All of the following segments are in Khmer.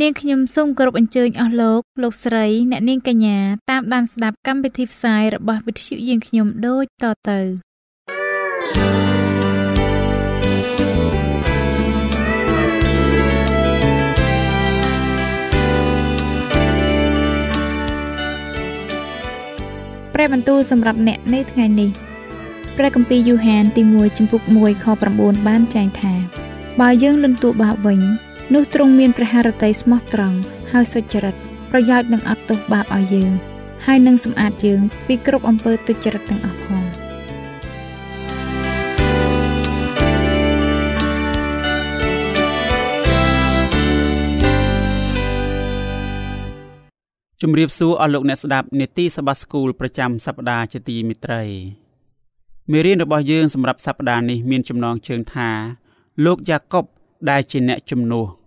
នាងខ្ញុំសូមគោរពអញ្ជើញអស់លោកលោកស្រីអ្នកនាងកញ្ញាតាមដានស្ដាប់កម្មវិធីផ្សាយរបស់វិទ្យុយើងខ្ញុំដូចតទៅព្រះបន្ទូលសម្រាប់អ្នកនៅថ្ងៃនេះព្រះគម្ពីរយូហានទី1ចំពុក1ខ9បានចែងថាបើយើងលន់តួបាបវិញ នោះទ្រង់មានព្រះハរតីស្មោះត្រង់ហើយសុចរិតប្រយោជន៍នឹងអត់ទោសបាបឲ្យយើង ហើយនឹងសម្អាតយើង ពីគ្រប់អំពើទុច្ចរិតទាំងអស់ផងជំរាបសួរអស់លោកអ្នកស្ដាប់នេតិសបាស្គូលប្រចាំសប្ដាហ៍ជាទីមិត្តរីមេរៀនរបស់យើងសម្រាប់សប្ដាហ៍នេះមានចំណងជើងថា លោកយ៉ាកុបដែលជាអ្នកជំនួស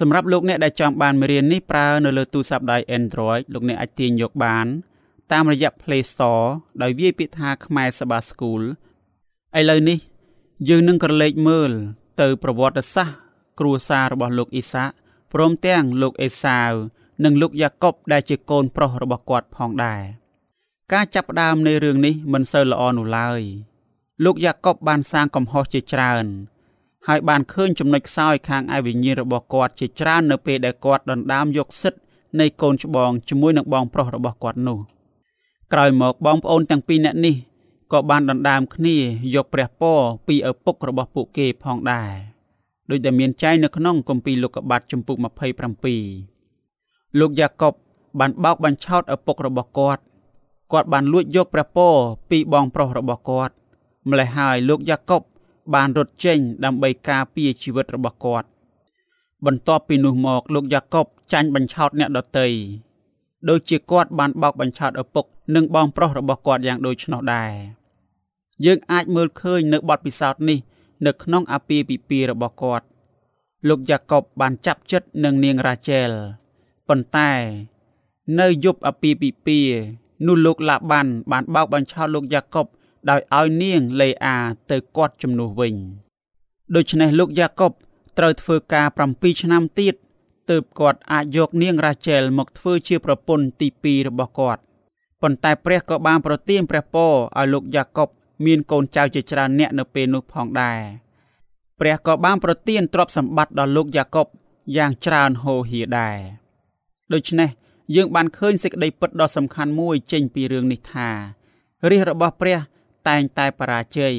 សម្រាប់លោកអ្នកដែលចង់បានមេរៀននេះប្រើនៅលើទូរស័ព្ទដៃ Android លោកអ្នកអាចទាញយកបាន តាមរយៈ Play Store ដោយវាយពាក្យថាខ្មែរសបាស្គូលឥឡូវនេះ យើងនឹងក្រឡេកមើល ទៅប្រវត្តិសាស្ត្រគ្រួសាររបស់លោកអ៊ីសាព្រមទាំងលោកអេសាវនិងលោកយ៉ាកុបដែលជាកូនប្រុសរបស់គាត់ផងដែរការចាប់ផ្ដើមនៃរឿងនេះមិនសូវល្អនោះឡើយលោកយ៉ាកុបបានសាងកំហុសជាច្រើន ហើយបានឃើញចំណុចខ្សោយខាងឯវិញ្ញាណរបស់គាត់ជាច្រើននៅពេលដែលគាត់ដណ្ដើមយកសិទ្ធិនៃកូនច្បងជាមួយនឹងបងប្រុសរបស់គាត់នោះក្រោយមកបងប្អូនទាំងពីរនាក់នេះក៏បានដណ្ដើមគ្នាយកព្រះពរពីឪពុករបស់ពួកគេផងដែរដោយដែលមានចែងនៅក្នុងគម្ពីរលោកុបាតចំពុក27លោកយ៉ាកុបបានបោកបញ្ឆោតឪពុករបស់គាត់គាត់បានលួចយកព្រះពរពីបងប្រុសរបស់គាត់ម្លេះហើយលោកយ៉ាកុប បានរត់ចេញដើម្បីការពារជីវិតរបស់គាត់ បន្ទាប់ពីនោះមកលោកយ៉ាកុបចាញ់បញ្ឆោតអ្នកដតីដូចជាគាត់បានបោកបញ្ឆោតឪពុកនិងបងប្រុសរបស់គាត់យ៉ាងដូចនោះដែរយើងអាចមើលឃើញនៅបទពិសោធន៍នេះ នៅក្នុងអាពាហ៍ពិពាហ៍របស់គាត់ លោកយ៉ាកុបបានចាប់ចិត្តនឹងនាងរ៉ាជែលប៉ុន្តែ នៅយប់អាពាហ៍ពិពាហ៍នោះលោកឡាបានបានបោកបញ្ឆោតលោកយ៉ាកុប ដោយឲ្យនាងលេអាទៅគាត់ជំនួសវិញដូច្នេះលោកយ៉ាកុបត្រូវធ្វើការ7ឆ្នាំទៀតទើបគាត់អាចយកនាងរ៉ាជែលមកធ្វើជាប្រពន្ធទី2របស់គាត់ប៉ុន្តែព្រះក៏បានប្រទានព្រះពរឲ្យលោកយ៉ាកុបមានកូនចៅជាច្រើនអ្នកនៅពេលនោះផងដែរព្រះក៏បានប្រទានទ្រព្យសម្បត្តិដល់លោកយ៉ាកុបយ៉ាងច្រើនហូរហៀដែរដូច្នេះយើងបានឃើញសេចក្តីពិតដ៏សំខាន់មួយចេញពីរឿងនេះថារាជរបស់ព្រះ តែងតែបរាជ័យ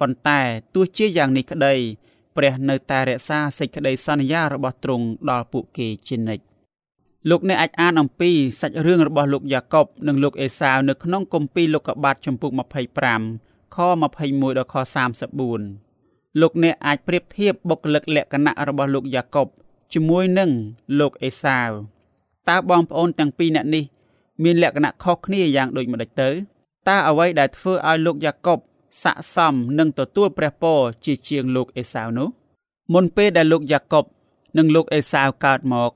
ប៉ុន្តែទោះជាយ៉ាងនេះក្តី ព្រះនៅតែរក្សាសេចក្តីសន្យារបស់ទ្រង់ដល់ពួកគេជានិច្ចលោកអ្នកអាចអានអំពីសាច់រឿងរបស់លោកយ៉ាកុបនិងលោកអេសាវនៅក្នុងគម្ពីរលោកុបាទចំពុក25ខ21ដល់ខ34លោកអ្នកអាចប្រៀបធៀបបុគ្គលិកលក្ខណៈរបស់លោកយ៉ាកុបជាមួយនឹងលោកអេសាវតើបងប្អូនទាំងពីរនាក់នេះ មានលក្ខណៈខុសគ្នាយ៉ាងដូចម្តេចទៅ តើអ្វីដែលធ្វើឲ្យលោកយ៉ាកុបស័កសមនឹងទទួលព្រះពរជាជាងលោកអេសាវនោះ មុនពេលដែលលោកយ៉ាកុបនិងលោកអេសាវកើតមក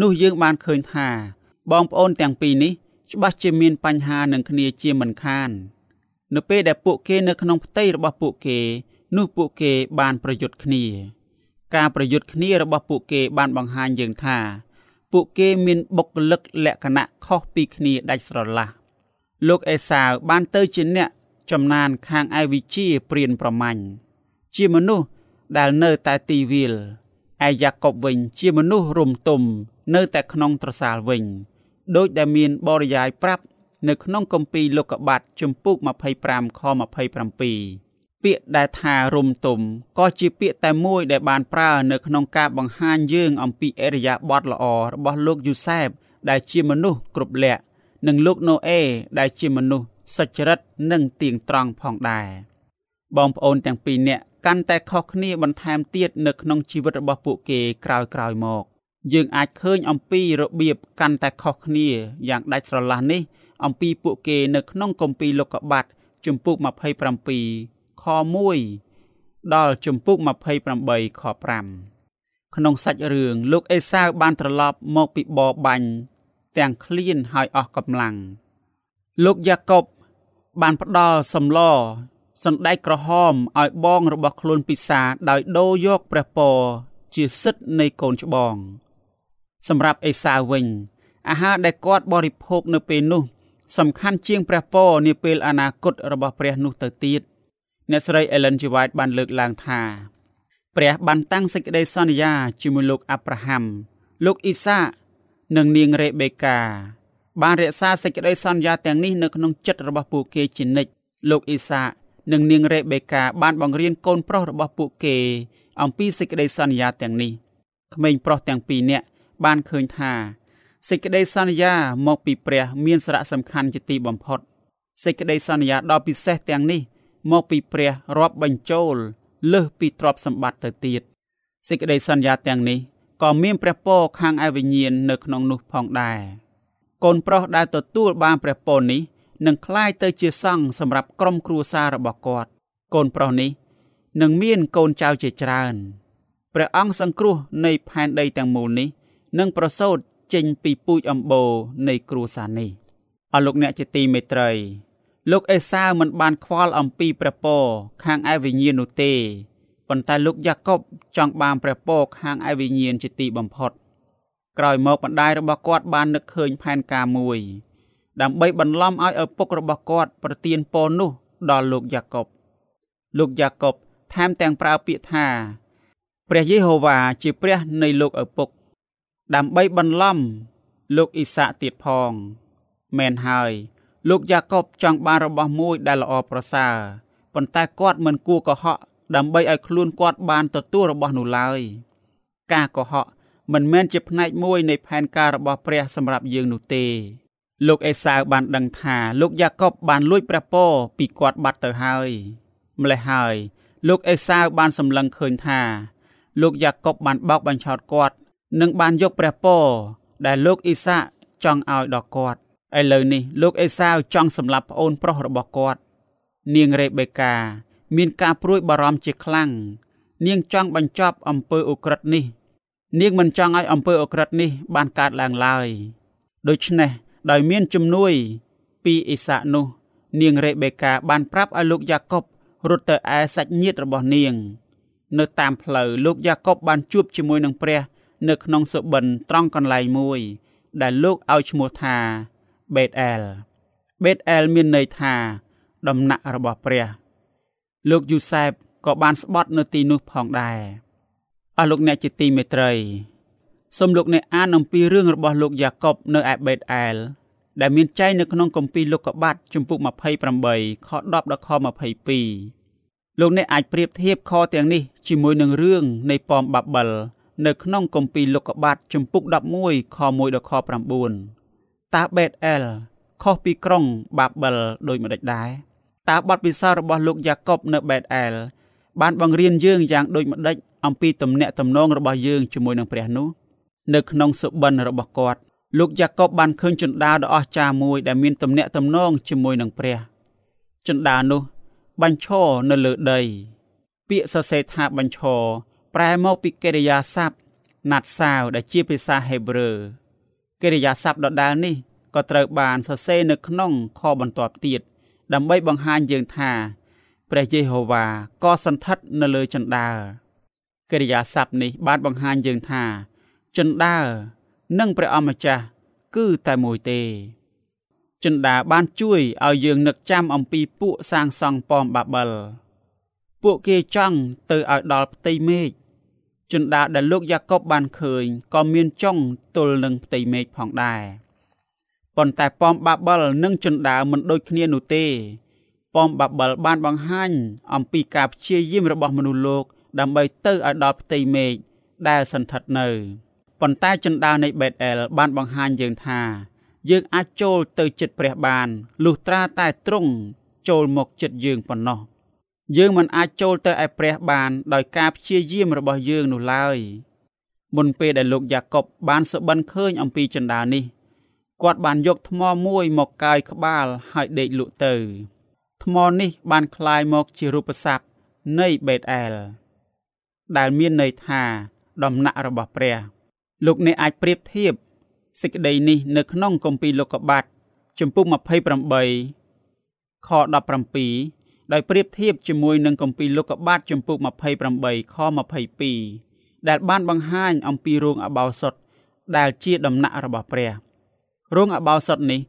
នោះយើងបានឃើញថា បងប្អូនទាំងពីរនេះ ច្បាស់ជាមានបញ្ហានឹងគ្នាជាមិនខាន នៅពេលដែលពួកគេនៅក្នុងផ្ទៃរបស់ពួកគេ នោះពួកគេបានប្រយុទ្ធគ្នា ការប្រយុទ្ធគ្នារបស់ពួកគេបានបង្ហាញយើងថា ពួកគេមានបុគ្គលិកលក្ខណៈខុសពីគ្នាដាច់ស្រឡះ លោកអេសាវបានទៅជាអ្នកចំណានខាងឯវិជាព្រានប្រមាញ់ជាមនុស្សដែលនៅតែទីវាលឯយ៉ាកុបវិញជាមនុស្សរំទុំនៅតែក្នុងត្រសាលវិញដោយដែលមានបរិយាយប្រាប់នៅក្នុងគម្ពីរលោកុបាទជំពូក25ខ27ពាក្យដែលថារំទុំក៏ជាពាក្យតែមួយដែលបានប្រើនៅក្នុងការបង្ហាញយើងអំពីអរិយាប័ត្រល្អរបស់លោកយូសែបដែលជាមនុស្សគ្រប់លក្ខ និងលោកណូអេដែលជាមនុស្សសុចរិតនិងទៀងត្រង់ផងដែរបងប្អូនទាំងពីរនាក់កាន់តែខុសគ្នាបន្ថែមទៀតនៅក្នុងជីវិតរបស់ពួកគេក្រោយៗមក យើងអាចឃើញអំពីរបៀបកាន់តែខុសគ្នាយ៉ាងដាច់ស្រឡះនេះ អំពីពួកគេនៅក្នុងគម្ពីរលោកុបាតជំពូក27ខ1ដល់ជំពូក28ខ5ក្នុងសាច់រឿងលោកអេសាវបានត្រឡប់មកពីបរបាញ់ ទាំងឃ្លានហើយអស់កម្លាំងលោកយ៉ាកុបបានផ្ដល់សម្លសណ្ដែកក្រហមឲ្យបងរបស់ខ្លួនពិសាដោយដូរយកព្រះពរជាសិទ្ធិនៃកូនច្បង សម្រាប់អេសាវវិញ អាហារដែលគាត់បរិភោគនៅពេលនោះ សំខាន់ជាងព្រះពរនាពេលអនាគតរបស់ព្រះនោះទៅទៀតអ្នកស្រី Ellen G. White បានលើកឡើងថា ព្រះបានតាំងសេចក្តីសន្យាជាមួយលោកអាប់រ៉ាហាំលោកអ៊ីសា និងនាងរ៉េបេកាបានរក្សាសេចក្តីសន្យាទាំងនេះនៅក្នុងចិត្តរបស់ពួកគេជានិច្ចលោកអ៊ីសានិងនាងរ៉េបេកាបានបង្រៀនកូនប្រុសរបស់ពួកគេ អំពីសេចក្តីសន្យាទាំងនេះក្មេងប្រុសទាំងពីរនាក់បានឃើញថាសេចក្តីសន្យាមកពីព្រះមានសារៈសំខាន់ជាទីបំផុតសេចក្តីសន្យាដ៏ពិសេសទាំងនេះ មកពីព្រះរាប់បញ្ចូលលើសពីទ្រព្យសម្បត្តិទៅទៀតសេចក្តីសន្យាទាំងនេះ ក៏មានព្រះពរខាងឯវិញ្ញាណនៅក្នុងនោះផងដែរកូនប្រុសដែលទទួលបានព្រះពរនេះនឹងក្លាយទៅជាសង្ឃសម្រាប់ក្រុមគ្រួសាររបស់គាត់ កូនប្រុសនេះនឹងមានកូនចៅជាច្រើនព្រះអង្គសង្គ្រោះនៃផែនដីទាំងមូលនេះនឹងប្រសូតចេញពីពូជអម្បូរនៃគ្រួសារនេះអរលោកអ្នកជាទីមេត្រី លោកអេសាវមិនបានខ្វល់អំពីព្រះពរខាងឯវិញ្ញាណនោះទេ ប៉ុន្តែលោកយ៉ាកុបចង់បានព្រះពរខាងឯវិញ្ញាណជាទីបំផុត ក្រោយមកម្ដាយរបស់គាត់បាននឹកឃើញផែនការមួយ ដើម្បីបន្លំឲ្យឪពុករបស់គាត់ប្រទានពរនោះដល់លោកយ៉ាកុបលោកយ៉ាកុបថែមទាំងប្រើពាក្យថាព្រះយេហូវ៉ាជាព្រះនៃលោកឪពុក ដើម្បីបន្លំលោកអ៊ីសាក់ទៀតផងមែនហើយ លោកយ៉ាកុបចង់បានរបស់មួយដែលល្អប្រសើរប៉ុន្តែគាត់មិនគួរកុហក ដើម្បីឲ្យខ្លួនគាត់បានទទួលរបស់នោះឡើយការកុហកមិនមែនជាផ្នែកមួយនៃផែនការរបស់ព្រះសម្រាប់យើងនោះទេ លោកអេសាវបានដឹងថាលោកយ៉ាកុបបានលួចព្រះពរពីគាត់បាត់ទៅហើយម្លេះហើយលោកអេសាវបានសម្លឹងឃើញថា លោកយ៉ាកុបបានបោកបញ្ឆោតគាត់និងបានយកព្រះពរដែលលោកអ៊ីសាកចង់ឲ្យដល់គាត់ឥឡូវនេះលោកអេសាវចង់សម្លាប់ប្អូនប្រុសរបស់គាត់ នាងរ៉េបេកា មានការព្រួយបារម្ភជាខ្លាំងនាងចង់បញ្ចប់អំពើអូក្រិដ្ឋនេះ នាងមិនចង់ឲ្យអំពើអូក្រិដ្ឋនេះ បានកើតឡើងឡើយដូច្នេះដោយមានជំនួយ ពីអ៊ីសាក់នោះ នាងរ៉េបេកាបានប្រាប់ឲ្យលោកយ៉ាកុបរត់ទៅឯសាច់ញាតិរបស់នាង នៅតាមផ្លូវលោកយ៉ាកុបបានជួបជាមួយនឹងព្រះ នៅក្នុងសុបិនត្រង់កន្លែងមួយ ដែលលោកឲ្យឈ្មោះថាបេតអែលបេតអែលមានន័យថា ដំណាក់របស់ព្រះ លោកយូសែបក៏បានស្បត់នៅទីនោះផងដែរអស់លោកអ្នកជាទីមេត្រីសូមលោកអ្នកអានអំពីរឿងរបស់លោកយ៉ាកុបនៅឯបេតអែលដែលមានចែងនៅក្នុងគម្ពីរលោកុបាតជំពូក28ខ10ដល់ខ22លោកអ្នកអាចប្រៀបធៀបខទាំងនេះជាមួយនឹងរឿងនៃប៉មបាបិលនៅក្នុងគម្ពីរលោកុបាទជំពូក11ខ1ដល់ខ9តើបេតអែលខុសពីក្រុងបាបិលដូចម្ដេចដែរ តើបទពិសោធន៍របស់លោកយ៉ាកុបនៅបេតអែលបានបង្រៀនយើងយ៉ាងដូចម្ដេចអំពីទំនាក់ទំនងរបស់យើងជាមួយនឹងព្រះនោះនៅក្នុងសុបិនរបស់គាត់លោកយ៉ាកុបបានឃើញជណ្ដើរដ៏អស្ចារ្យមួយដែលមានទំនាក់ទំនងជាមួយនឹងព្រះជណ្ដើរនោះបញ្ឈរនៅលើដី ពាក្យសរសេរថាបញ្ឈរប្រែមកពីកិរិយាសព្ទណាត់សាវដែលជាភាសាហេប្រឺកិរិយាសព្ទដដែលនេះក៏ត្រូវបានសរសេរនៅក្នុងខបន្ទាប់ទៀត ដើម្បីបង្ហាញយើងថាព្រះយេហូវ៉ាក៏សន្ធិដ្ឋនៅលើចន្ទាកិរិយាសព្ទនេះបានបង្ហាញយើងថាចន្ទានិងព្រះអម្ចាស់គឺតែមួយទេចន្ទាបានជួយឲ្យយើងនឹកចាំអំពីពួកសាងសង់ប៉មបាបិលពួកគេចង់ទៅឲ្យដល់ផ្ទៃមេឃជណ្ដាដែលលោកយ៉ាកុបបានឃើញក៏មានចុងទល់នឹងផ្ទៃមេឃផងដែរ ប៉ុន្តែប៉មបាបិលនិងជណ្ដាមិនដូចគ្នានោះទេប៉មបាបិលបានបង្ហាញអំពីការព្យាយាមរបស់មនុស្សលោកដើម្បីទៅឲ្យដល់ផ្ទៃមេឃដែលសន្ធិដ្ឋនៅប៉ុន្តែជណ្ដានៃបេតអែលបានបង្ហាញយើងថា យើងអាចចូលទៅចិត្តព្រះបានលុះត្រាតែទ្រង់ចូលមកចិត្តយើងប៉ុណ្ណោះយើងមិនអាចចូលទៅឯព្រះបានដោយការព្យាយាមរបស់យើងនោះឡើយមុនពេលដែលលោកយ៉ាកុបបានសបិនឃើញអំពីចន្ទានេះ គាត់បានយកថ្មមួយមកកាយក្បាលហើយដេកលក់ទៅថ្មនេះបានคล้ายមកជារូបស័ព្ទនៃបេតអែលដែលមានន័យថាដំណាក់របស់ព្រះ លោកអ្នកអាចប្រៀបធៀបសេចក្តីនេះនៅក្នុងគម្ពីរលោកុបាតជំពូក28ខ17ដោយប្រៀបធៀបជាមួយនឹងគម្ពីរលោកុបាតជំពូក28ខ22ដែលបានបង្ហាញអំពីរោងអបោសុតដែលជាដំណាក់របស់ព្រះ រោងអបោសុតនេះ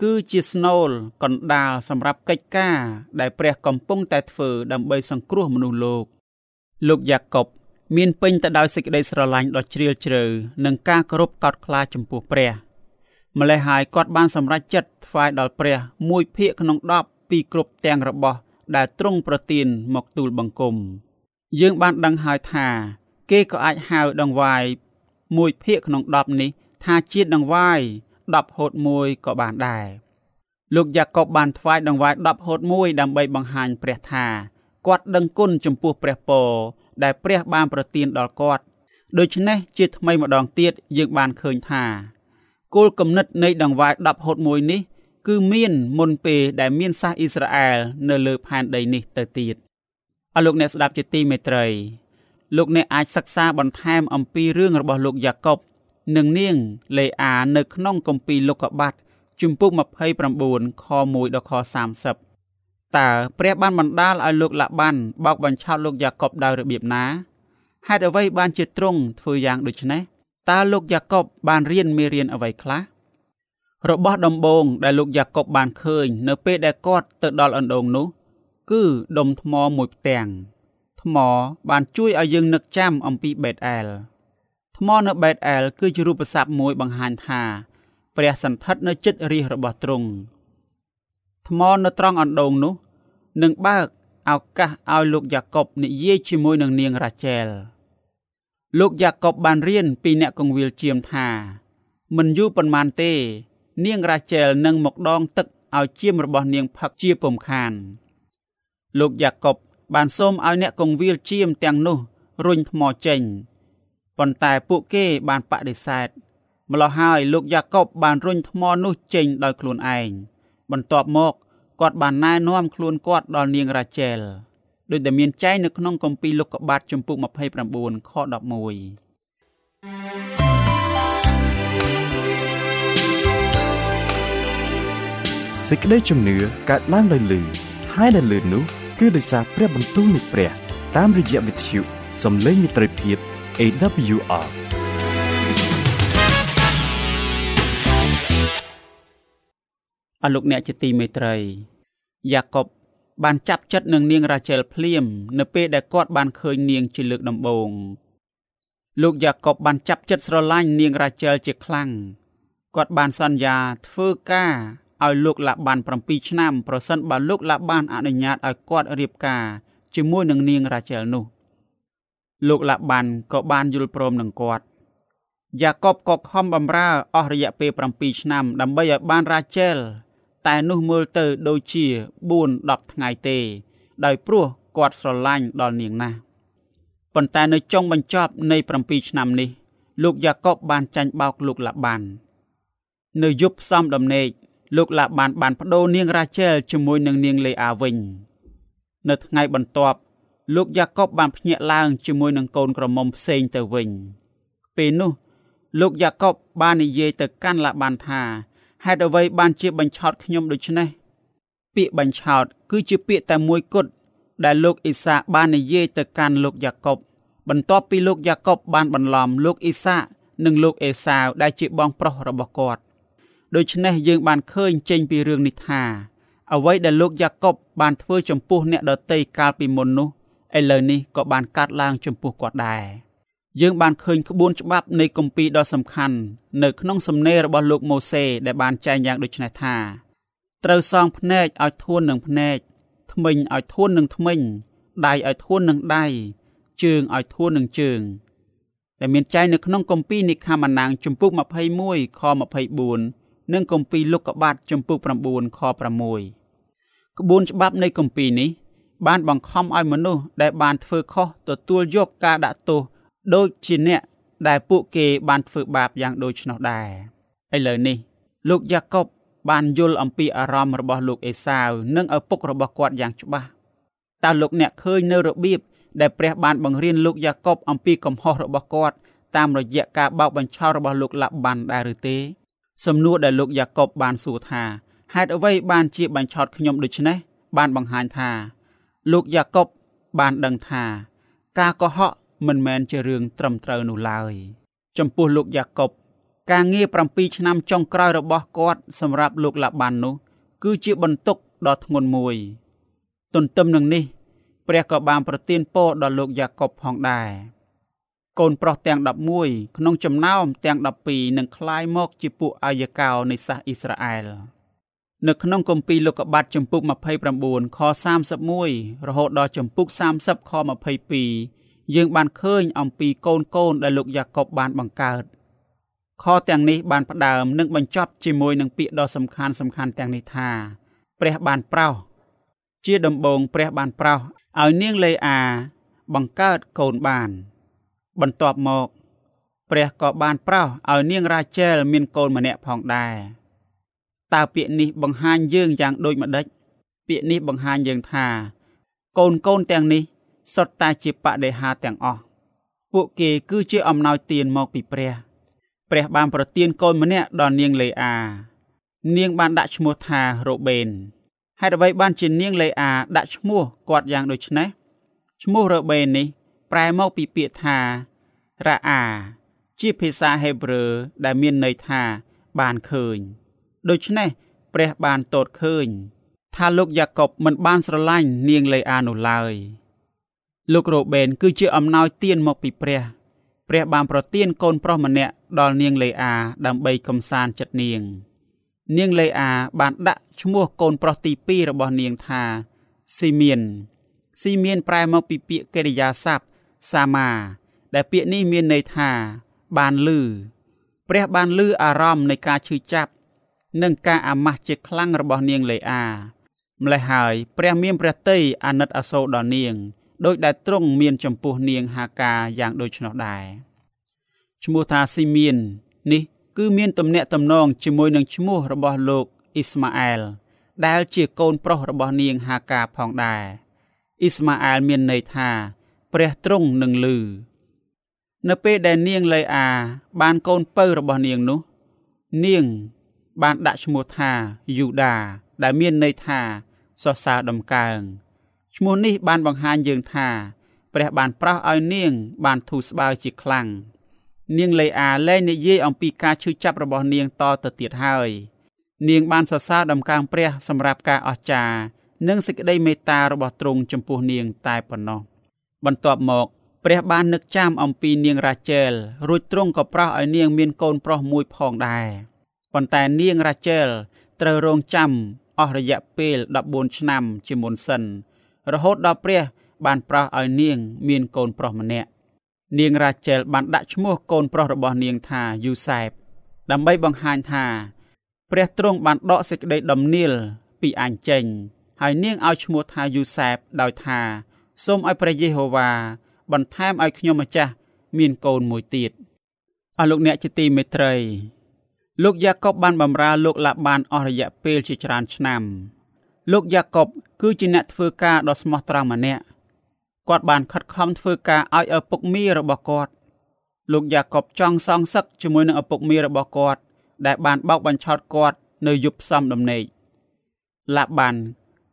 គឺជាស្នូលកណ្ដាលសម្រាប់កិច្ចការដែលព្រះកំពុងតែធ្វើដើម្បីសង្គ្រោះមនុស្សលោកលោកយ៉ាកុបមានពេញទៅដោយសេចក្តីស្រឡាញ់ដ៏ជ្រាលជ្រៅនិងការគោរពកោតខ្លាចចំពោះព្រះម្ល៉េះហើយគាត់បានសម្រេចចិត្តថ្វាយដល់ព្រះមួយភាគក្នុង10ពីគ្រប់ទាំងរបស់ដែលទ្រង់ប្រទានមកទូលបង្គំយើងបានដឹងហើយថា គេក៏អាចហៅដង្វាយមួយភាគក្នុង10នេះថាជាដង្វាយ 10ហូត1ក៏បានដែរលោកយ៉ាកុបបានថ្វាយដង្វាយ10ហូត1ដើម្បីបង្ហាញព្រះថាគាត់ដឹងគុណចំពោះព្រះពរដែលព្រះបានប្រទានដល់គាត់ដូច្នេះជាថ្មីម្ដងទៀតយើងបានឃើញថាគោលគំនិតនៃដង្វាយ10ហូត1នេះគឺមានមុនពេលដែលមានសាសអ៊ីស្រាអែលនៅលើផែនដីនេះទៅទៀតអរលោកអ្នកស្ដាប់ជាទីមេត្រីលោកអ្នកអាចសិក្សាបន្ថែមអំពីរឿងរបស់លោកយ៉ាកុប និងនាងលេអានៅក្នុងគម្ពីរលោកុបាតជំពូក29ខ1ដល់ខ30តើព្រះបានបណ្ដាលឲ្យលោកឡាបានបោកបញ្ឆោតលោកយ៉ាកុបដោយរបៀបណាហេតុអ្វីបានជាទ្រង់ធ្វើយ៉ាងដូចនេះតើលោកយ៉ាកុបបានរៀនមេរៀនអ្វីខ្លះរបស់ដំបូងដែលលោកយ៉ាកុបបានឃើញ នៅពេលដែលគាត់ទៅដល់អណ្ដូងនោះ គឺដុំថ្មមួយផ្ទាំងថ្មបានជួយឲ្យយើងនឹកចាំអំពីបេតអែល ថ្មនៅបេតអែលគឺជារូបស័ព្ទមួយបង្ហាញថាព្រះសន្ធិដ្ឋនៅចិត្តរាជរបស់ទ្រង់ថ្មនៅត្រង់អណ្ដូងនោះនឹងបើកឱកាសឲ្យលោកយ៉ាកុបនិយាយជាមួយនឹងនាងរ៉ាជែលលោកយ៉ាកុបបានរៀនពីអ្នកកងវិលជាមថាមិនយូរប៉ុន្មានទេ នាងរ៉ាជែលនឹងមកដងទឹកឲ្យជាមរបស់នាងផឹកជាពំខាន លោកយ៉ាកុបបានសូមឲ្យអ្នកកងវិលជាមទាំងនោះរុញថ្មចេញ ប៉ុន្តែពួកគេបានបដិសេធម្ល៉េះហើយលោកយ៉ាកុបបានរុញថ្មនោះចេញដោយខ្លួនឯងបន្ទាប់មកគាត់បានណែនាំខ្លួនគាត់ដល់នាងរ៉ាជែលដោយដែលមានចែងនៅក្នុងគម្ពីរលោកុបាតជំពូក29ខ11សេចក្តីជំនឿកើតឡើងដោយលឺហើយដែលលឺនោះគឺដោយសារព្រះបន្ទូលនៃព្រះតាមរយៈវិទ្យុសំឡេងមិត្តភាព AWR អរលោកអ្នកជាទីមេត្រីយ៉ាកុបបានចាប់ចិត្តនឹងនាងរ៉ាជែលភ្លាម នៅពេលដែលគាត់បានឃើញនាងជាលើកដំបូងលោកយ៉ាកុបបានចាប់ចិត្តស្រឡាញ់នាងរ៉ាជែលជាខ្លាំងគាត់បានសន្យាធ្វើការឲ្យលោកឡាបាន7ឆ្នាំប្រសិនបើលោកឡាបានអនុញ្ញាតឲ្យគាត់រៀបការជាមួយនឹងនាងរ៉ាជែលនោះ លោកឡាបានក៏បានយល់ព្រមនឹងគាត់យ៉ាកុបក៏ខំបម្រើអស់រយៈពេល7ឆ្នាំ ដើម្បីឲ្យបានរ៉ាជែលតែនោះមើលទៅដូចជា4 10ថ្ងៃទេ ដោយព្រោះគាត់ស្រឡាញ់ដល់នាងណាស់ប៉ុន្តែនៅចុងបញ្ចប់នៃ7ឆ្នាំនេះ លោកយ៉ាកុបបានចាញ់បោកលោកឡាបាននៅយប់ផ្សំដំណេកលោកឡាបានបានបដូរនាងរ៉ាជែលជាមួយនឹងនាងលេអាវិញ នៅថ្ងៃបន្ទាប់ លោកយ៉ាកុបបានភ្ញាក់ឡើងជាមួយនឹងកូនក្រមុំផ្សេងទៅវិញ ពេលនោះ លោកយ៉ាកុបបាននិយាយទៅកាន់ឡាបានថាហេតុអ្វីបានជាបញ្ឆោតខ្ញុំដូច្នេះពាក្យបញ្ឆោត គឺជាពាក្យតែមួយគត់ដែលលោកអ៊ីសាបាននិយាយទៅកាន់លោកយ៉ាកុបបន្ទាប់ពីលោកយ៉ាកុបបានបន្លំលោកអ៊ីសានិងលោកអេសាវដែលជាបងប្រុសរបស់គាត់ដូច្នេះយើងបានឃើញចេញពីរឿងនេះថាអ្វីដែលលោកយ៉ាកុបបានធ្វើចំពោះអ្នកដតីកាលពីមុននោះ ឥឡូវនេះក៏បានកាត់ឡើងចំពោះគាត់ដែរយើងបានឃើញក្បួនច្បាប់នៃគម្ពីរដ៏សំខាន់នៅក្នុងសំណេររបស់លោកម៉ូសេដែលបានចែងយ៉ាងដូចនេះថាត្រូវសងភ្នែកឲ្យធួននឹងភ្នែកធ្មេញឲ្យធួននឹងធ្មេញដៃឲ្យធួននឹងដៃជើងឲ្យធួននឹងជើងដែលមានចែងនៅក្នុងគម្ពីរនិខាម៉ាណាងជំពូក21ខ24និងគម្ពីរលោកុបាទជំពូក9ខ6ក្បួនច្បាប់នៃគម្ពីរនេះ បានបង្ខំឲ្យមនុស្សដែលបានធ្វើខុសទទួលយកការដាក់ទោសដូចជាអ្នកដែលពួកគេបានធ្វើបាបយ៉ាងដូចនោះដែរឥឡូវនេះ លោកយ៉ាកុបបានយល់អំពីអារម្មណ៍របស់លោកអេសាវនិងឪពុករបស់គាត់យ៉ាងច្បាស់តើលោកអ្នកឃើញនៅរបៀបដែលព្រះបានបង្រៀនលោកយ៉ាកុបអំពីកំហុសរបស់គាត់តាមរយៈការបោកបញ្ឆោតរបស់លោកឡាបាន់ដែរឬទេ សំណួរដែលលោកយ៉ាកុបបានសួរថាហេតុអ្វីបានជាបញ្ឆោតខ្ញុំដូច្នេះបានបង្ហាញថា លោកយ៉ាកុបបានដឹងថា ការកុហកមិនមែនជារឿងត្រឹមត្រូវនោះឡើយចំពោះលោកយ៉ាកុបការងារ7ឆ្នាំចុងក្រោយរបស់គាត់សម្រាប់លោកឡាបាននោះ គឺជាបន្ទុកដ៏ធ្ងន់មួយ ទន្ទឹមនឹងនេះ ព្រះក៏បានប្រទានពរដល់លោកយ៉ាកុបផងដែរកូនប្រុសទាំង11ក្នុងចំណោមទាំង12នឹងคล้ายមកជាពួកអាយកោនៃសាសអ៊ីស្រាអែល នៅក្នុងគម្ពីរលោកុបាទចំពុក29ខ31រហូតដល់ចំពុក30ខ22យើងបានឃើញអំពីកូនកូនដែលលោកយ៉ាកុបបានបង្កើតខទាំងនេះបានផ្ដើមនិងបញ្ចប់ជាមួយនឹងពាក្យដ៏សំខាន់សំខាន់ទាំងនេះថាព្រះបានប្រោសជាដំបូងព្រះបានប្រោសឲ្យនាងលេអា បង្កើតកូនបាន បន្ទាប់មក ព្រះក៏បានប្រោសឲ្យនាងរ៉ាជែលមានកូនម្នាក់ផងដែរ តើពាក្យនេះបង្ហាញយើងយ៉ាងដូចម្ដេចពាក្យនេះបង្ហាញយើងថា កូនកូនទាំងនេះសុទ្ធតែជាបដិហាទាំងអស់ពួកគេគឺជាអំណោយទានមកពីព្រះ ព្រះបានប្រទានកូនម្នាក់ដល់នាងលេអា នាងបានដាក់ឈ្មោះថារ៉ូបេនហេតុអ្វីបានជានាងលេអាដាក់ឈ្មោះគាត់យ៉ាងដូចនេះឈ្មោះរ៉ូបេននេះ ប្រែមកពីពាក្យថារ៉ាអាជាភាសាហេប្រឺដែលមានន័យថាបានឃើញ ដូច្នេះព្រះបានតតឃើញ ថាលោកយ៉ាកុបមិនបានស្រឡាញ់នាងលេអានោះឡើយលោករ៉ូបេនគឺជាអំណោយទានមកពីព្រះព្រះបានប្រទានកូនប្រុសម្នាក់ដល់នាងលេអាដើម្បីកំសាន្តចិត្តនាង នាងលេអាបានដាក់ឈ្មោះកូនប្រុសទី2របស់នាងថាស៊ីមៀនស៊ីមៀនប្រែមកពីពាក្យកិរិយាសព្ទសាមា ដែលពាក្យនេះមានន័យថាបានលឺព្រះបានលឺអារម្មណ៍នៃការឈឺចាប់ និងការអាម៉ាស់ជាខ្លាំងរបស់នាងលេអាម្លេះហើយព្រះមានព្រះតីអាណិតអាសូរដល់នាងដោយដែលទ្រង់មានចំពោះនាងហាកាយ៉ាងដូច្នោះដែរឈ្មោះថាស៊ីមៀននេះគឺមានទំនាក់ទំនងជាមួយនឹងឈ្មោះរបស់លោកអ៊ីស្ម៉ាអែលដែលជាកូនប្រុសរបស់នាងហាកាផងដែរអ៊ីស្ម៉ាអែលមានន័យថា ព្រះទ្រង់នឹងលឺនៅពេលដែលនាងលេអាបានកូនពៅរបស់នាងនោះ នាង បានដាក់ឈ្មោះថាយូដា ដែលមានន័យថាសរសើរដំកើងឈ្មោះនេះបានបង្ហាញយើងថា ព្រះបានប្រោសឲ្យនាង បានធូរស្បើយជាខ្លាំងនាងលេអាលែងនិយាយអំពីការឈឺចាប់របស់នាងតទៅទៀតហើយនាងបានសរសើរដំកើងព្រះសម្រាប់ការអស្ចារ្យនិងសេចក្តីមេត្តារបស់ទ្រង់ចំពោះនាងតែប៉ុណ្ណោះបន្ទាប់មក ព្រះបាននឹកចាំអំពីនាងរ៉ាជែលរួចទ្រង់ក៏ប្រោសឲ្យនាងមានកូនប្រុសមួយផងដែរ ប៉ុន្តែនាងរ៉ាជែលត្រូវរងចាំអស់រយៈពេល14ឆ្នាំជាមុនសិន រហូតដល់ព្រះ បានប្រោសឲ្យនាង មានកូនប្រុសម្នាក់នាងរ៉ាជែលបានដាក់ឈ្មោះកូនប្រុសរបស់នាងថាយូសែបដើម្បីបង្ហាញថា ព្រះទ្រង់បានដកសេចក្តីដំណៀលពីអញចេញ ហើយនាងឲ្យឈ្មោះថាយូសែបដោយថាសូមឲ្យព្រះយេហូវ៉ាបន្ថែមឲ្យខ្ញុំម្ចាស់មានកូនមួយទៀតអស់លោកអ្នកជាទីមេត្រី លោកយ៉ាកុបបានបម្រើលោកឡាបានអស់រយៈពេលជាច្រើនឆ្នាំលោកយ៉ាកុបគឺជាអ្នកធ្វើការដ៏ស្មោះត្រង់ម្នាក់គាត់បានខិតខំធ្វើការឲ្យឪពុកមីរបស់គាត់លោកយ៉ាកុបចង់សងសឹកជាមួយនឹងឪពុកមីរបស់គាត់ដែលបានបោកបញ្ឆោតគាត់នៅយប់ផ្សំដំណេកឡាបាន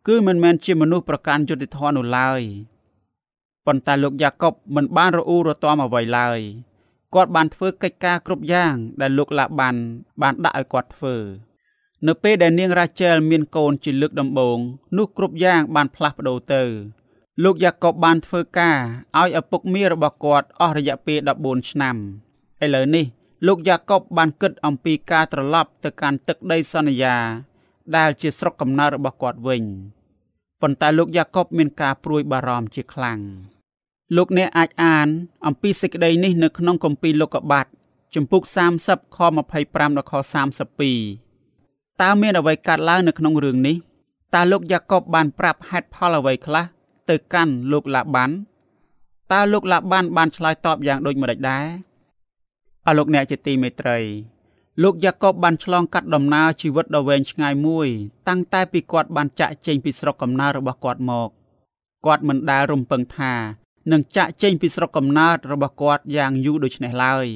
គឺមិនមែនជាមនុស្សប្រកាន់យុត្តិធម៌នោះឡើយប៉ុន្តែលោកយ៉ាកុបមិនបានរអ៊ូរទាំអ្វីឡើយ គាត់បានធ្វើកិច្ចការគ្រប់យ៉ាងដែលលោកឡាបានបានដាក់ឲ្យគាត់ធ្វើ នៅពេលដែលនាងរ៉ាជែលមានកូនជាលើកដំបូងនោះគ្រប់យ៉ាងបានផ្លាស់ប្ដូរទៅលោកយ៉ាកុបបានធ្វើការឲ្យឪពុកមារបស់គាត់អស់រយៈពេល14ឆ្នាំឥឡូវនេះ លោកយ៉ាកុបបានគិតអំពីការត្រឡប់ទៅកាន់ទឹកដីសន្យា ដែលជាស្រុកកំណើតរបស់គាត់វិញប៉ុន្តែលោកយ៉ាកុបមានការព្រួយបារម្ភជាខ្លាំង លោកអ្នកអាចអាន អំពីសេចក្តីនេះនៅក្នុងគម្ពីរលោកុបាទជំពូក30ខ25ដល់ខ32តើមានអ្វីកើតឡើងនៅក្នុងរឿងនេះតើលោកយ៉ាកុបបានប្រាប់ហេតុផលអ្វីខ្លះទៅកាន់លោកឡាបានតើលោកឡាបានបានឆ្លើយតបយ៉ាងដូចម្តេចដែរអរលោកអ្នកជាទីមេត្រីលោកយ៉ាកុបបានឆ្លងកាត់ដំណើរជីវិតដ៏វែងឆ្ងាយមួយ តាំងតែពីគាត់បានចាក់ចេញពីស្រុកកំណើតរបស់គាត់មក គាត់មិនដែលរំពឹងថា នឹងចាក់ចេញពីស្រុកកំណើតរបស់គាត់យ៉ាងយូរដូចនេះឡើយ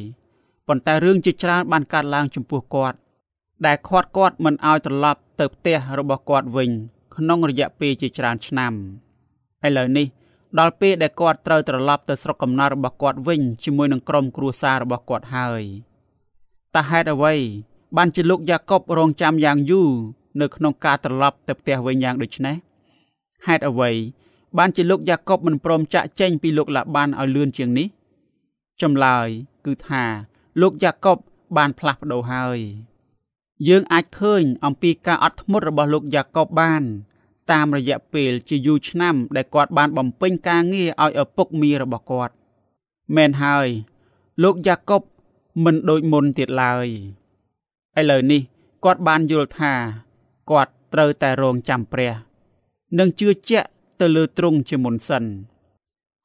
ប៉ុន្តែរឿងជាច្រើនបានកើតឡើងចំពោះគាត់ ដែលខាត់គាត់មិនឲ្យត្រឡប់ទៅផ្ទះរបស់គាត់វិញ ក្នុងរយៈពេលជាច្រើនឆ្នាំឥឡូវនេះដល់ពេលដែលគាត់ត្រូវត្រឡប់ទៅស្រុកកំណើតរបស់គាត់វិញជាមួយនឹងក្រុមគ្រួសាររបស់គាត់ហើយតើហេតុអ្វី បានជាលោកយ៉ាកុបរងចាំយ៉ាងយូរនៅក្នុងការត្រឡប់ទៅផ្ទះវិញយ៉ាងដូចនេះហេតុអ្វី បានជាលោកយ៉ាកុបមិនព្រមចាក់ចេញពីលោកឡាបានឲ្យលឿនជាងនេះ ចម្លើយ គឺថាលោកយ៉ាកុបបានផ្លាស់ប្ដូរហើយ យើងអាចឃើញអំពីការអត់ធ្មត់របស់លោកយ៉ាកុបបាន តាមរយៈពេលជាយូរឆ្នាំដែលគាត់បានបំពេញការងារឲ្យឪពុកមីរបស់គាត់មែនហើយ លោកយ៉ាកុបមិនដូចមុនទៀតឡើយឥឡូវនេះគាត់បានយល់ថាគាត់ត្រូវតែរងចាំព្រះ និងជឿជាក់ ទៅលើទ្រង់ជាមុនសិន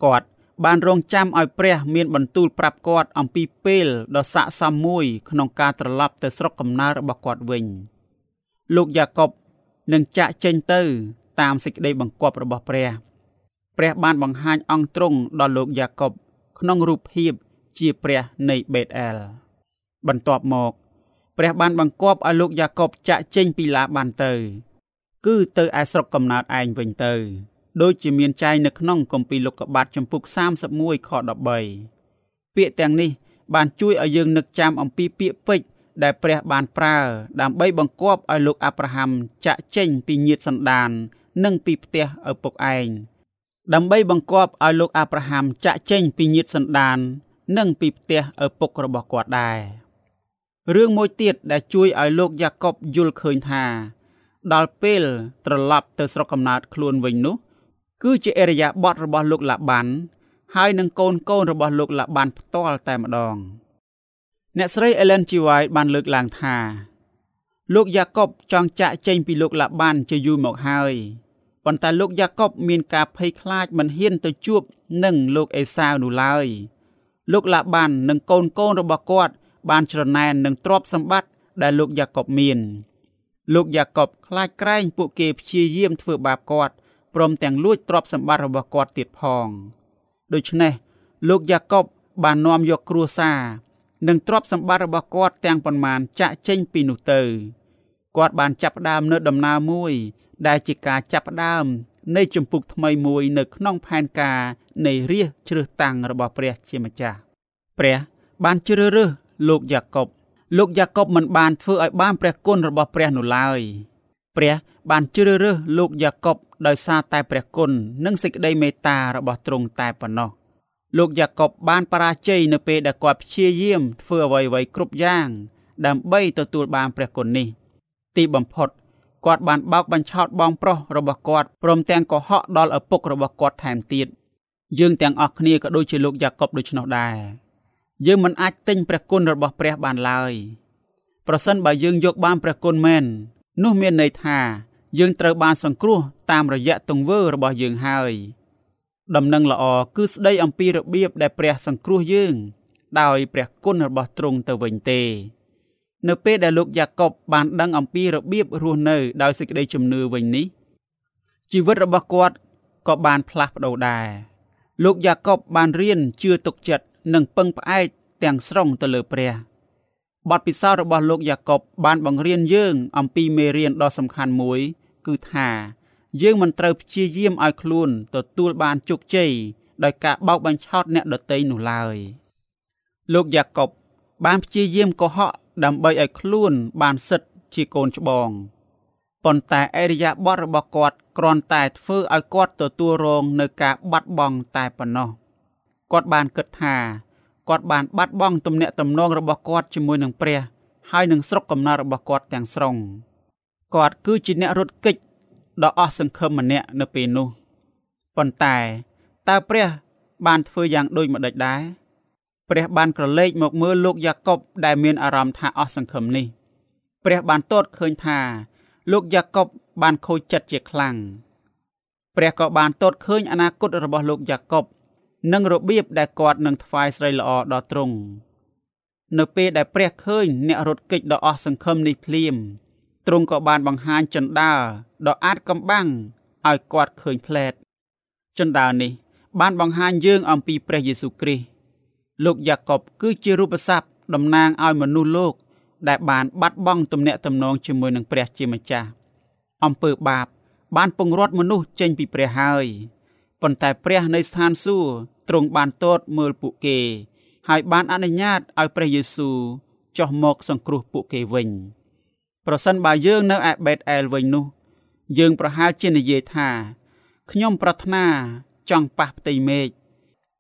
គាត់បានរងចាំឲ្យព្រះមានបន្ទូលប្រាប់គាត់អំពីពេលដ៏ស័ក្តិសមមួយក្នុងការត្រឡប់ទៅស្រុកកំណើតរបស់គាត់វិញលោកយ៉ាកុបនឹងចាក់ចេញទៅតាមសេចក្តីបង្គាប់របស់ព្រះ ព្រះបានបង្ហាញអង្គទ្រង់ដល់លោកយ៉ាកុបក្នុងរូបភាពជាព្រះនៃបេតអែលបន្ទាប់មកព្រះបានបង្គាប់ឲ្យលោកយ៉ាកុបចាក់ចេញពីឡាបានទៅ គឺទៅឯស្រុកកំណើតឯងវិញទៅ ដូចជាមានចែងនៅក្នុងគម្ពីរលោកុបាទចំពុក31ខ13ពាក្យទាំងនេះ បានជួយឲ្យយើងនឹកចាំអំពីពាក្យពេចន៍ដែលព្រះបានប្រើ ដើម្បីបង្គាប់ឲ្យលោកអាប់រ៉ាហាំចាក់ចេញពីញាតិសន្តាន និងពីផ្ទះឪពុកឯងដើម្បីបង្គាប់ឲ្យលោកអាប់រ៉ាហាំចាក់ចេញពីញាតិសន្តាន និងពីផ្ទះឪពុករបស់គាត់ដែររឿងមួយទៀតដែលជួយឲ្យលោកយ៉ាកុបយល់ឃើញថា ដល់ពេលត្រឡប់ទៅស្រុកកំណើតខ្លួនវិញនោះ គឺជាអរិយាប័ត្ររបស់លោកឡាបាន ហើយនឹងកូនកូនរបស់លោកឡាបានផ្ទាល់តែម្ដង អ្នកស្រី Ellen G. White បានលើកឡើងថាលោកយ៉ាកុបចង់ចាក់ចេញពីលោកឡាបានជាយូរមកហើយប៉ុន្តែលោកយ៉ាកុបមានការភ័យខ្លាចមិនហ៊ានទៅជួបនឹងលោកអេសាវនោះឡើយលោកឡាបាននិងកូនកូនរបស់គាត់ បានច្រណែននឹងទ្រព្យសម្បត្តិដែលលោកយ៉ាកុបមាន លោកយ៉ាកុបខ្លាចក្រែងពួកគេព្យាយាមធ្វើបាបគាត់ ព្រមទាំងលួចទ្រព្យសម្បត្តិរបស់គាត់ទៀតផងដូច្នេះលោកយ៉ាកុបបាននាំយកគ្រួសារនិងទ្រព្យសម្បត្តិរបស់គាត់ទាំងប៉ុន្មានចាក់ចេញពីនោះទៅគាត់បានចាប់ផ្ដើមនៅដំណើរមួយដែលជាការចាប់ផ្ដើមនៃជំពូកថ្មីមួយនៅក្នុងផែនការនៃរាជជ្រើសតាំងរបស់ព្រះជាម្ចាស់ព្រះបានជ្រើសរើសលោកយ៉ាកុបលោកយ៉ាកុបមិនបានធ្វើឲ្យបានព្រះគុណរបស់ព្រះនោះឡើយ ព្រះបានជ្រើសរើសលោកយ៉ាកុបដោយសារតែព្រះគុណនិងសេចក្តីមេត្តារបស់ទ្រង់តែប៉ុណ្ណោះលោកយ៉ាកុបបានបរាជ័យនៅពេលដែលគាត់ព្យាយាមធ្វើអ្វីៗគ្រប់យ៉ាង ដើម្បីទទួលបានព្រះគុណនេះ ទីបំផុតគាត់បានបោកបញ្ឆោតបងប្រុសរបស់គាត់ព្រមទាំងកុហកដល់ឪពុករបស់គាត់ថែមទៀតយើងទាំងអស់គ្នាក៏ដូចជាលោកយ៉ាកុបដូច្នោះដែរយើងមិនអាចទិញព្រះគុណរបស់ព្រះបានឡើយប្រសិនបើយើងយកបានព្រះគុណមែន នោះមានន័យថា យើងត្រូវបានសង្គ្រោះតាមរយៈទង្វើរបស់យើងហើយដំណឹងល្អគឺស្ដីអំពីរបៀបដែលព្រះសង្គ្រោះយើង ដោយព្រះគុណរបស់ទ្រង់ទៅវិញទេ នៅពេលដែលលោកយ៉ាកុបបានដឹងអំពីរបៀបរស់នៅដោយសេចក្តីជំនឿវិញនេះជីវិតរបស់គាត់ក៏បានផ្លាស់ប្ដូរដែរលោកយ៉ាកុបបានរៀនជឿទុកចិត្តនិងពឹងផ្អែកទាំងស្រុងទៅលើព្រះ បទពិសោធន៍របស់លោកយ៉ាកុបបានបង្រៀនយើង អំពីមេរៀនដ៏សំខាន់មួយ គឺថា យើងមិនត្រូវព្យាយាមឲ្យខ្លួនទទួលបានជោគជ័យដោយការបោកបញ្ឆោតអ្នកដទៃនោះឡើយលោកយ៉ាកុបបានព្យាយាមកុហកដើម្បីឲ្យខ្លួនបានសិទ្ធជាកូនច្បងប៉ុន្តែអរិយាប័ត្ររបស់គាត់គ្រាន់តែធ្វើឲ្យគាត់ទទួលរងនៅការបាត់បង់តែប៉ុណ្ណោះគាត់បានគិតថា គាត់បានបាត់បង់ទំនាក់ទំនងរបស់គាត់ជាមួយនឹងព្រះ ហើយនឹងស្រុកកំណើតរបស់គាត់ទាំងស្រុងគាត់គឺជាអ្នករត់គេចដ៏អស់សង្ឃឹមម្នាក់នៅពេលនោះប៉ុន្តែតើព្រះ បានធ្វើយ៉ាងដូចម្តេចដែរព្រះបានក្រឡេកមកមើលលោកយ៉ាកុបដែលមានអារម្មណ៍ថាអស់សង្ឃឹមនេះព្រះបានទតឃើញថា លោកយ៉ាកុបបានខូចចិត្តជាខ្លាំងព្រះក៏បានទតឃើញអនាគតរបស់លោកយ៉ាកុប និងរបៀបដែលគាត់នឹងថ្វាយស្រីល្អដល់ទ្រង់នៅពេលដែលព្រះឃើញអ្នករត់គេចដ៏អស់សង្ឃឹមនេះភ្លាមទ្រង់ក៏បានបង្ហាញចិន្តាដ៏អាចកំបាំងឲ្យគាត់ឃើញផ្លែតចិន្តានេះ បានបង្ហាញយើងអំពីព្រះយេស៊ូវគ្រីស្ទលោកយ៉ាកុបគឺជារូបស័ព្ទតំណាងឲ្យមនុស្សលោក ដែលបានបាត់បង់ទំនាក់ទំនងជាមួយនឹងព្រះជាម្ចាស់អំពើបាប បានពង្រត់មនុស្សចេញពីព្រះហើយប៉ុន្តែព្រះនៃស្ថានសួគ៌ ទ្រង់បានទតមើលពួកគេ ហើយបានអនុញ្ញាតឲ្យព្រះយេស៊ូវចុះមកសង្គ្រោះពួកគេវិញ ប្រសិនបើយើងនៅឯបេតអែលវិញនោះ យើងប្រហែលជានិយាយថាខ្ញុំប្រាថ្នាចង់ប៉ះផ្ទៃមេឃ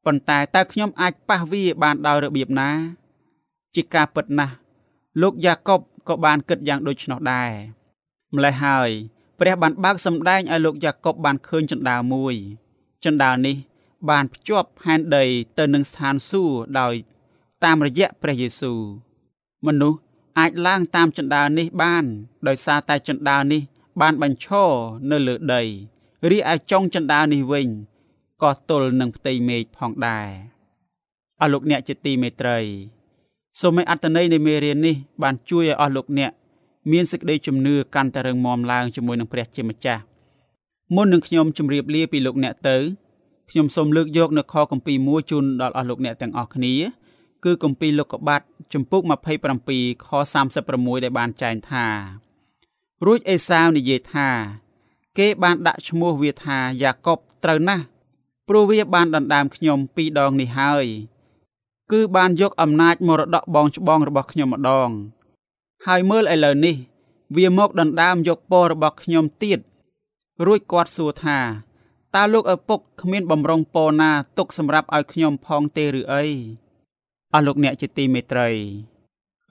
ប៉ុន្តែតើខ្ញុំអាចប៉ះវាបានដោយរបៀបណា ជាការពិតណាស់លោកយ៉ាកុបក៏បានគិតយ៉ាងដូចនោះដែរម្ល៉េះហើយ ព្រះបានបើកសម្ដែងឲ្យលោកយ៉ាកុបបានឃើញចន្តាមួយចន្តានេះ បានភ្ជាប់ហែនដីទៅនឹងស្ថានសួគ៌ដោយ តាមរយៈព្រះយេស៊ូវមនុស្សអាចឡើងតាមចន្តានេះបាន ដោយសារតែចន្តានេះ បានបញ្ឈរនៅលើដីរីឯចុងចន្តានេះវិញក៏ទល់នឹងផ្ទៃមេឃផងដែរអស់លោកអ្នកជាទីមេត្រីសូមឲ្យអត្តន័យនៃមេរៀននេះបានជួយឲ្យអស់លោកអ្នកមានសេចក្តីជំនឿកាន់តែរឹងមាំឡើងជាមួយនឹងព្រះជាម្ចាស់មុននឹងខ្ញុំជម្រាបលាពីលោកអ្នកទៅ ខ្ញុំសូមលើកយកនៅខគម្ពីរមួយជូនដល់អស់លោកអ្នកទាំងអស់គ្នា គឺគម្ពីរលោកុបាទចំពុក27ខ36ដែលបានចែងថារួចអេសាវនិយាយថា គេបានដាក់ឈ្មោះវាថាយ៉ាកុបត្រូវណាស់ព្រោះវាបានដណ្ដើមខ្ញុំពីរដងនេះហើយ គឺបានយកអំណាចមរតកបងច្បងរបស់ខ្ញុំម្ដង ហើយមើលឥឡូវនេះ វាមកដណ្ដើមយកពររបស់ខ្ញុំទៀតរួចគាត់សួរថា តើលោកឪពុកគ្មានបំរុងពរណា ទុកសម្រាប់ឲ្យខ្ញុំផងទេឬអីអស់លោកអ្នកជាទីមេត្រី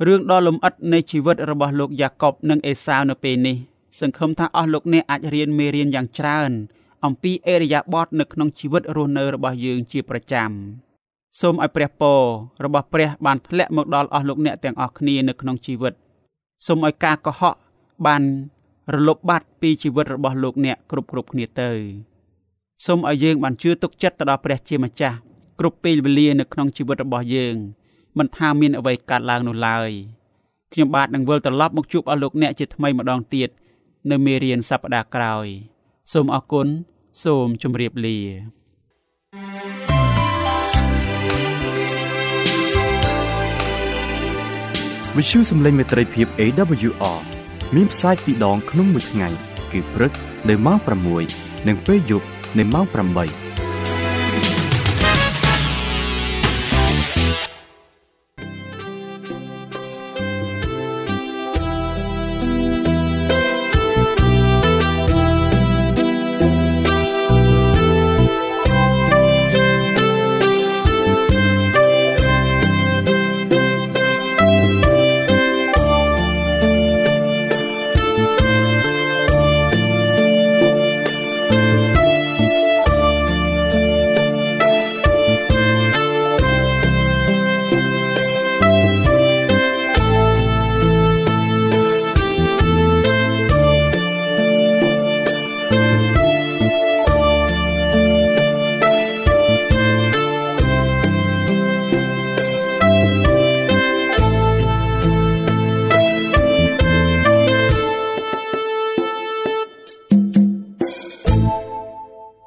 រឿងដ៏លំអិតនៃជីវិតរបស់លោកយ៉ាកុបនិងអេសាវនៅពេលនេះ សង្ឃឹមថាអស់លោកអ្នកអាចរៀនមេរៀនយ៉ាងច្រើន អំពីអេរយាប័តនៅក្នុងជីវិតរស់នៅរបស់យើងជាប្រចាំសូមឲ្យព្រះពររបស់ព្រះបានធ្លាក់មកដល់អស់លោកអ្នកទាំងអស់គ្នានៅក្នុងជីវិតសូមឲ្យការកុហកបានរលុបបាត់ពីជីវិតរបស់លោកអ្នកគ្រប់គ្រប់គ្នាទៅ សូមឲ្យយើងបានជឿទុកចិត្តទៅដល់ព្រះជាម្ចាស់គ្រប់ពេលវេលានៅក្នុងជីវិតរបស់យើងមិនថាមានអ្វីកើតឡើងនោះឡើយខ្ញុំបាទនឹងវិលត្រឡប់មកជួបអស់លោកអ្នកជាថ្មីម្ដងទៀតនៅមេរៀនសប្តាហ៍ក្រោយ សូមអរគុណសូមជម្រាបលាវិទ្យុសំឡេងមេត្រីភាព AWR មានផ្សាយពីរដងក្នុងមួយថ្ងៃគឺព្រឹកនៅម៉ោង6និងពេលយប់ នៅម៉ោង8